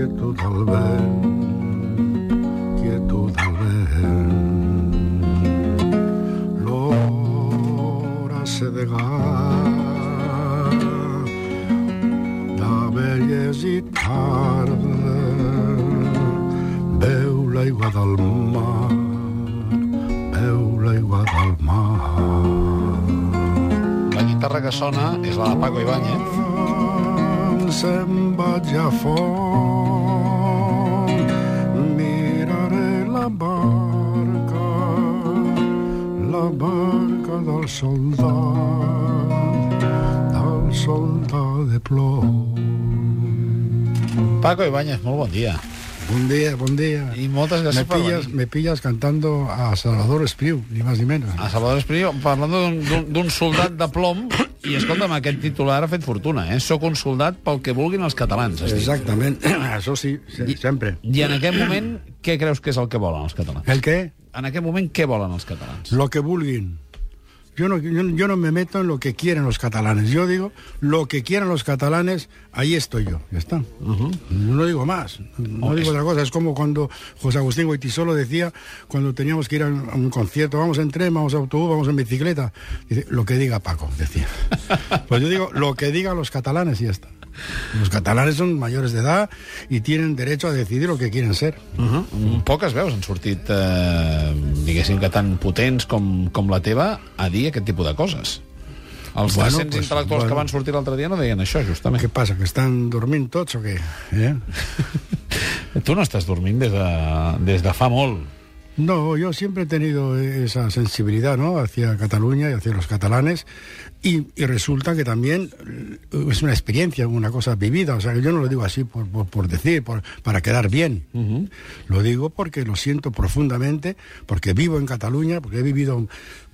quietud al vent, quietud al vent. L'hora sedegar, de velles i tarda, veu l'aigua del mar, veu l'aigua del mar. La guitarra que sona és la de Paco Ibáñez. Se'n vaig a font, barca del soldat, del soldat de plom. Paco Ibáñez, molt bon dia. Bon dia, bon dia. I moltes Me gràcies per pillas, venir. me pillas cantando a Salvador Espriu, ni más ni menos. A Salvador Espriu, parlant d'un- soldat de plom, i escolta'm, aquest titular ha fet fortuna, eh? Soc un soldat pel que vulguin els catalans. dit. Exactament, això sí, se- sempre. I en aquest moment, què creus que és el que volen els catalans? El què? En aquest moment, què volen els catalans? Lo que vulguin. Yo no, yo, yo no me meto en lo que quieren los catalanes. Yo digo, lo que quieran los catalanes, ahí estoy yo. Ya está. No digo más. No digo otra cosa. Es como cuando José Agustín Goitisolo decía, cuando teníamos que ir a un, a un concierto, vamos en tren, vamos en autobús, vamos en bicicleta. Dice, lo que diga Paco, decía. pues yo digo, lo que digan los catalanes y ya está. Los catalanes son mayores de edad y tienen derecho a decidir lo que quieren ser. Uh -huh. Poques veus han sortit, eh, diguéssim que tan potents com, com la teva, a dir aquest tipus de coses. Els Bueno, 300 pues, intel·lectuals bueno. que van sortir l'altre dia no deien això, justament. ¿Qué pasa? ¿Que están dormindo tots o qué? ¿Eh? Tu no estàs dormint des de, des de fa molt. No, yo siempre he tenido esa sensibilidad ¿no? hacia Cataluña y hacia los catalanes. Y, y resulta que también eh, es una experiencia, una cosa vivida, o sea que yo no lo digo así por, por, por decir, por, para quedar bien, lo digo porque lo siento profundamente, porque vivo en Cataluña, porque he vivido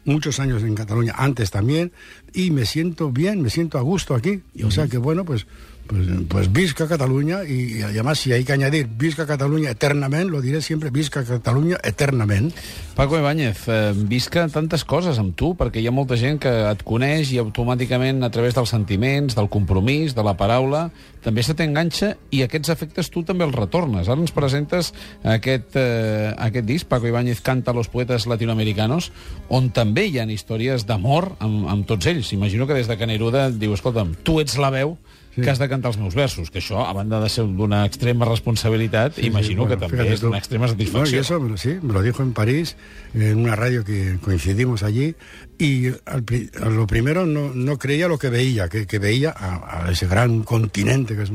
muchos años en Cataluña antes también y me siento bien, me siento a gusto aquí, o sea que bueno, pues... Pues, pues visca Cataluña y, y además si hay que añadir visca Cataluña eternamente, lo diré siempre, visca Catalunya eternament. Paco Ibáñez, eh, visca tantes coses amb tu, perquè hi ha molta gent que et coneix i automàticament a través dels sentiments, del compromís, de la paraula, també se t'enganxa i aquests efectes tu també els retornes. Ara ens presentes aquest, eh, aquest disc, Paco Ibáñez canta los poetes latinoamericanos, on també hi ha històries d'amor amb, amb tots ells. Imagino que des de Caneruda diu, escolta'm, tu ets la veu Sí. que has de cantar els meus versos, que això, a banda de ser d'una extrema responsabilitat, Sí, imagino sí, bueno, que també és tú. d'una extrema No, y satisfacció. eso lo- sí, me lo dijo en París, en una radio que coincidimos allí, y al a lo primero no, no creía lo que veía, que, que veía a, a ese gran continente que es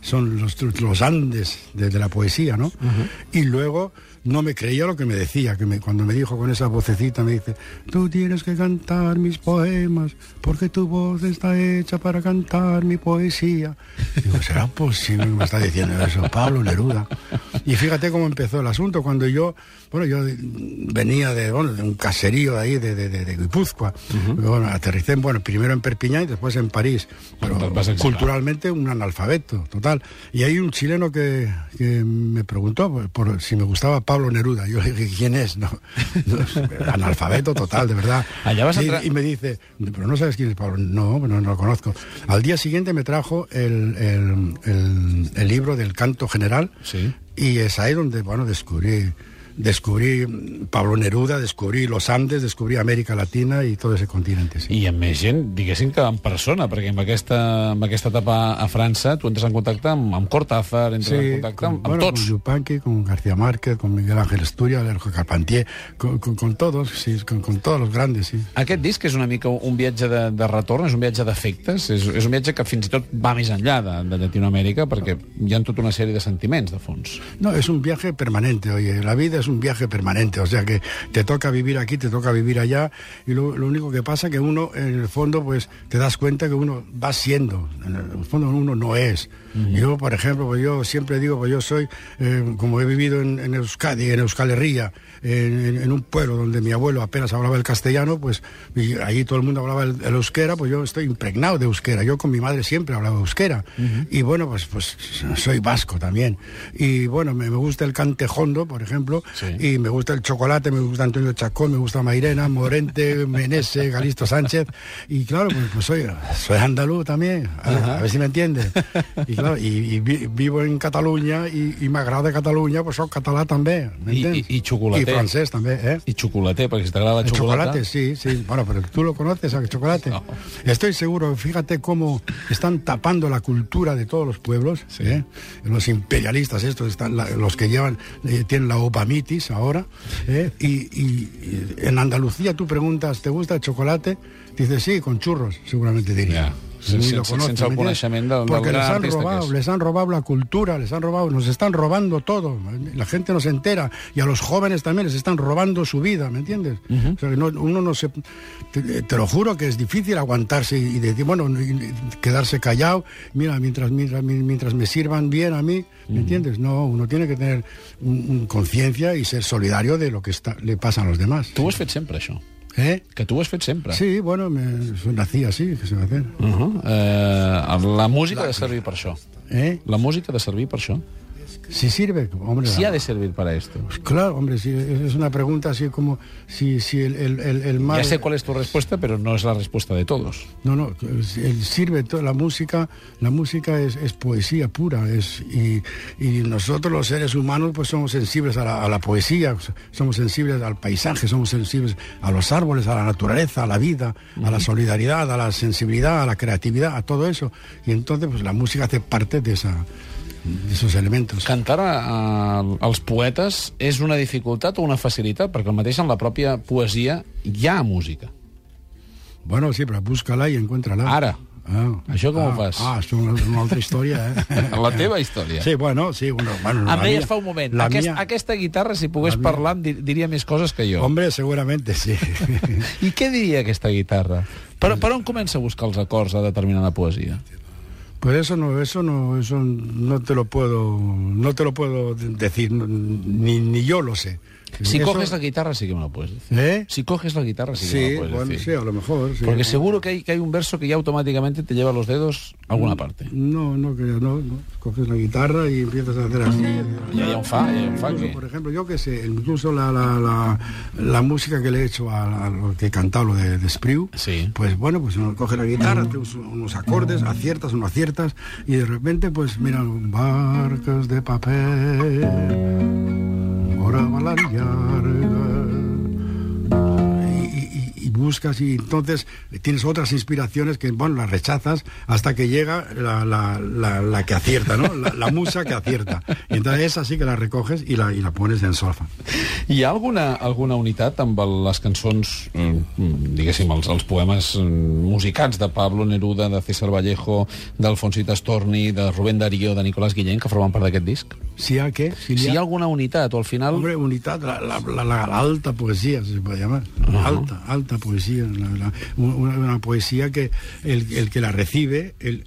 son los, los Andes de, de la poesía, ¿no? Y luego no me creía lo que me decía, que me- cuando me dijo con esa vocecita, me dice, tú tienes que cantar mis poemas, porque tu voz está hecha para cantar mi poesía. Digo, ¿será posible me está diciendo eso? Pablo Neruda. Y fíjate cómo empezó el asunto, cuando yo, bueno, yo venía de, bueno, de un caserío ahí, de, de, de- Guipúzcoa. Bueno, aterricé, bueno, primero en Perpiñán y después en París. Pero a culturalmente un analfabeto, total. Y hay un chileno que, que me preguntó por, por si me gustaba Pablo Neruda. Yo le dije, ¿quién es? No, analfabeto total, de verdad. Allá vas a y, tra- y me dice, pero no sabes quién es Pablo. No, no, no lo conozco. Al día siguiente me trajo el, el- el- el libro del canto general. Sí. Y es ahí donde, bueno, descubrí, descubrí Pablo Neruda, descubrí los Andes, descubrí América Latina y todo ese continente. Sí. I amb més gent, diguéssim que en persona, perquè amb aquesta, amb aquesta etapa a França tu entres en contacte amb, amb Cortázar, entres en contacte con, amb, amb bueno, tots. con Yupanqui, con García Márquez, con Miguel Ángel Esturia, Lerjo Carpentier, con, con- con todos, sí, con, con todos los grandes, sí. Aquest disc és una mica un viatge de, de retorn, és un viatge d'efectes, és, és un viatge que fins i tot va més enllà de, de Llatinoamèrica, perquè hi ha tota una sèrie de sentiments de fons. No, es un viaje permanente, oye, la vida es un viaje permanente, o sea que te toca vivir aquí, te toca vivir allá, y lo, lo único que pasa que uno, en el fondo, pues te das cuenta que uno va siendo, en el fondo uno no es. Yo, por ejemplo, pues yo siempre digo, pues yo soy, eh, como he vivido en, en Euskadi, en Euskal Herria, en, un pueblo donde mi abuelo apenas hablaba el castellano, pues y allí todo el mundo hablaba el, el euskera, pues yo estoy impregnado de euskera. Yo con mi madre siempre hablaba euskera. Y bueno, pues, pues soy vasco también. Y bueno, me, me gusta el cantejondo, por ejemplo, sí. y me gusta el chocolate, me gusta Antonio Chacón, me gusta Mairena, Morente, Menese, Galisto Sánchez, y claro, pues, pues soy, soy andaluz también, a, a ver si me entiendes. Y claro, y, y vivo en Cataluña y, y m'agrada Catalunya, pues soc català també, m'entens? I, i, I xocolater. I francès també, eh? I xocolater, perquè si t'agrada la xocolata... Chocolate, sí, sí. Bueno, pero tú lo conoces, el chocolate. No. Estoy seguro, fíjate cómo están tapando la cultura de todos los pueblos, sí. ¿eh? Los imperialistas estos, están la, los que llevan, eh, tienen la ahora, ¿eh? y, en Andalucía tú preguntas, ¿te gusta el chocolate? Dices, sí, con churros, seguramente diría. Porque les han robado, les han robado la cultura, les han robado, nos están robando todo. La gente no se entera y a los jóvenes también les están robando su vida, ¿me entiendes? Uh -huh. o sea, no, uno no se... Te, te, lo juro que es difícil aguantarse y decir, bueno, y quedarse callado, mira, mientras, mientras, mientras me sirvan bien a mí, ¿me uh -huh. entiendes? No, uno tiene que tener un, un conciencia y ser solidario de lo que está, le pasa a los demás. Ho has fet sempre, això? ¿Eh? Que tu ho has fet sempre. Sí, bueno, me, nací así, que se va hacer. Uh -huh. eh, la música ha de servir per això. ¿Eh? La música ha de servir per això. Si sirve, hombre. Si ha de servir para esto. Pues claro, hombre, si es una pregunta así como si, si el, el, el, el mar... Ya sé cuál es tu respuesta, pero no es la respuesta de todos. No, no, sirve toda la música, la música es, es poesía pura, es y, y, nosotros los seres humanos pues somos sensibles a la, a la, poesía, somos sensibles al paisaje, somos sensibles a los árboles, a la naturaleza, a la vida, uh -huh. a la solidaridad, a la sensibilidad, a la creatividad, a todo eso. Y entonces pues la música hace parte de esa esos elementos. Cantar a, als poetes és una dificultat o una facilitat? Perquè el mateix en la pròpia poesia hi ha música. Bueno, sí, però busca-la i encuentra-la. Ara. Ah, Això com ah, ho fas? Ah, és una, una altra història, eh? La teva història. Sí, bueno, sí. Una, bueno, em deies fa un moment, Aquest, mia... aquesta guitarra, si pogués mia... parlar, em diria més coses que jo. Hombre, seguramente sí. I què diria aquesta guitarra? Per, per on comença a buscar els acords a determinada poesia? Pues eso no, eso no, eso no te lo puedo, no te lo puedo decir, ni, ni yo lo sé. Si eso... coges la guitarra sí que me lo puedes decir. ¿Eh? Si coges la guitarra sí, sí que me lo puedes bueno, decir. Sí, a lo mejor. Sí. Porque seguro que hay, que hay un verso que ya automáticamente te lleva los dedos a alguna parte. No, no, que no, no. Coges la guitarra y empiezas a hacer así. Y hay un fa, hay un fa incluso, que... Por ejemplo, yo que sé, incluso la, la, la, la música que le he hecho a, a, lo que he cantado, lo de, de Spriu, sí. pues bueno, pues uno coge la guitarra, mm. unos, unos acordes, aciertas o no aciertas, y de repente, pues mira, barcas de papel, para baladear buscas y entonces tienes otras inspiraciones que, bueno, las rechazas hasta que llega la, la, la, la que acierta, ¿no? La, musa que acierta. Y entonces esa sí que la recoges y la, y la pones en solfa. Hi ha alguna, alguna unitat amb les cançons, diguéssim, els, els poemes musicats de Pablo Neruda, de César Vallejo, d'Alfonsita Storni, de Rubén Darío, de Nicolás Guillén, que formen part d'aquest disc? Si hi ha què? Si, si hi ha alguna unitat, o al final... Hombre, unitat, la, la, la, la alta poesia, se puede llamar. Uh -huh. Alta, alta poesía, la, una, una, poesía que el, el, que la recibe, el,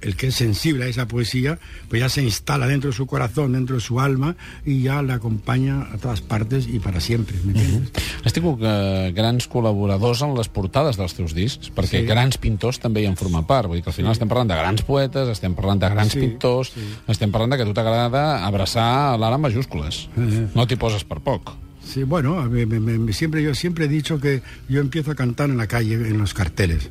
el, que es sensible a esa poesía, pues ya se instala dentro de su corazón, dentro de su alma, y ya la acompaña a todas partes y para siempre, ¿me entiendes? Uh -huh. Has tingut uh, grans col·laboradors en les portades dels teus discs, perquè sí. grans pintors també hi en formen part, vull dir que al final sí. estem parlant de grans poetes, estem parlant de grans sí, pintors, sí. estem parlant de que a tu t'agrada abraçar l'ara majúscules. Uh -huh. No t'hi poses per poc. Sí, bueno, me, siempre yo siempre he dicho que yo empiezo a cantar en la calle, en los carteles.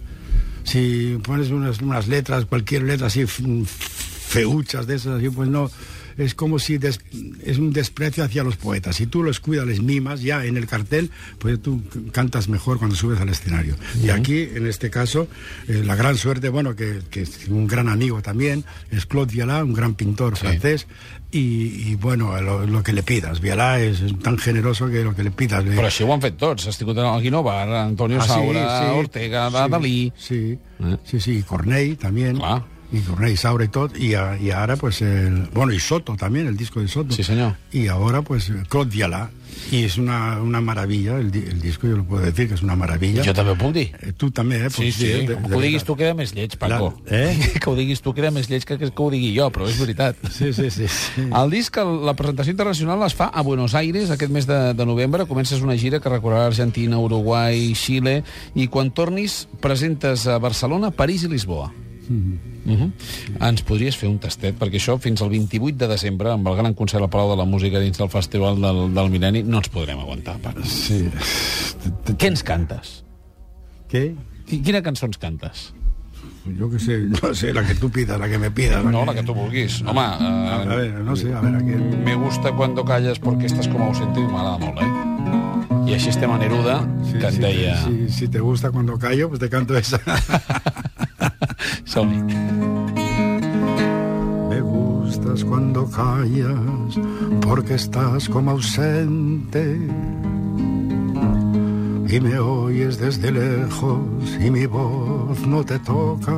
Si pones unas, unas letras, cualquier letra así feuchas de esas, así, pues no, es como si des, es un desprecio hacia los poetas. Si tú los cuidas, les mimas, ya en el cartel, pues tú cantas mejor cuando subes al escenario. Uh -huh. Y aquí, en este caso, eh, la gran suerte, bueno, que, que, es un gran amigo también, es Claude Viala, un gran pintor sí. francés, y, y bueno, lo, lo, que le pidas. Vialà és tan generoso que lo que le pidas. Però així ho han fet tots. Has tingut el Guinovar, Antonio ah, Saura, sí, sí, Ortega, sí, Dalí... Sí, eh? sí, sí, Cornell també. Clar. Y Cornell Saura y todo, y, a, y, ahora pues el, bueno, y Soto también, el disco de Soto. Sí, señor. Y ahora pues Claude Dialá, y es una, una maravilla, el, el disco yo lo puedo decir que és una maravilla. Jo també ho puc dir. Eh, tu també, eh? Sí, sí, de, de, que ho diguis tu queda més lleig, Paco. La, eh? que ho diguis tu queda més lleig que, que, que ho digui jo, però és veritat. Sí, sí, sí. sí. El disc, la presentació internacional es fa a Buenos Aires aquest mes de, de novembre, comences una gira que recorrerà Argentina, Uruguai, Xile, i quan tornis presentes a Barcelona, París i Lisboa. Mm -hmm. Ens podries fer un tastet? Perquè això, fins al 28 de desembre, amb el gran concert al Palau de la Música dins del Festival del, del Mileni, no ens podrem aguantar. Per... Sí. Què ens cantes? Què? Quina cançó ens cantes? Yo qué sé, no sé, la que tú pidas, la que me pidas. No, la que tu vulguis. Home, eh, A ver, no sé, a ver, aquí... me gusta cuando calles porque estás como ausente i m'agrada molt, eh? I així estem a Neruda, Sí, que et si, deia... si, si te gusta cuando callo, pues te canto esa. Som-hi. Me gustas cuando callas porque estás como ausente y me oyes desde lejos y mi voz no te toca.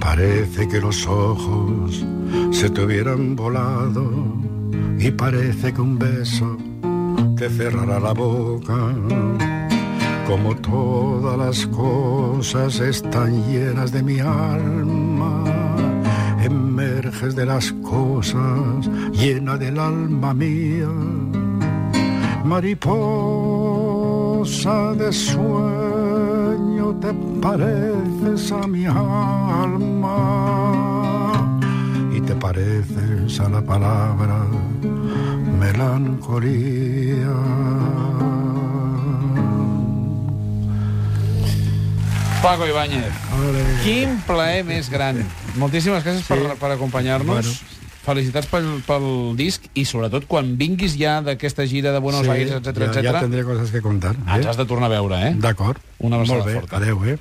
Parece que los ojos se te hubieran volado y parece que un beso te cerrará la boca. Todas las cosas están llenas de mi alma, emerges de las cosas llena del alma mía. Mariposa de sueño, te pareces a mi alma y te pareces a la palabra melancolía. Paco Ibáñez, quin plaer més gran. Moltíssimes gràcies per, per acompanyar-nos. Bueno. Felicitats pel, pel disc i sobretot quan vinguis ja d'aquesta gira de Buenos Sí, Aires, etc ja, etc. ja tendré coses que contar. ens has de tornar a veure, eh? D'acord. Una Molt bé, forta. adeu, eh?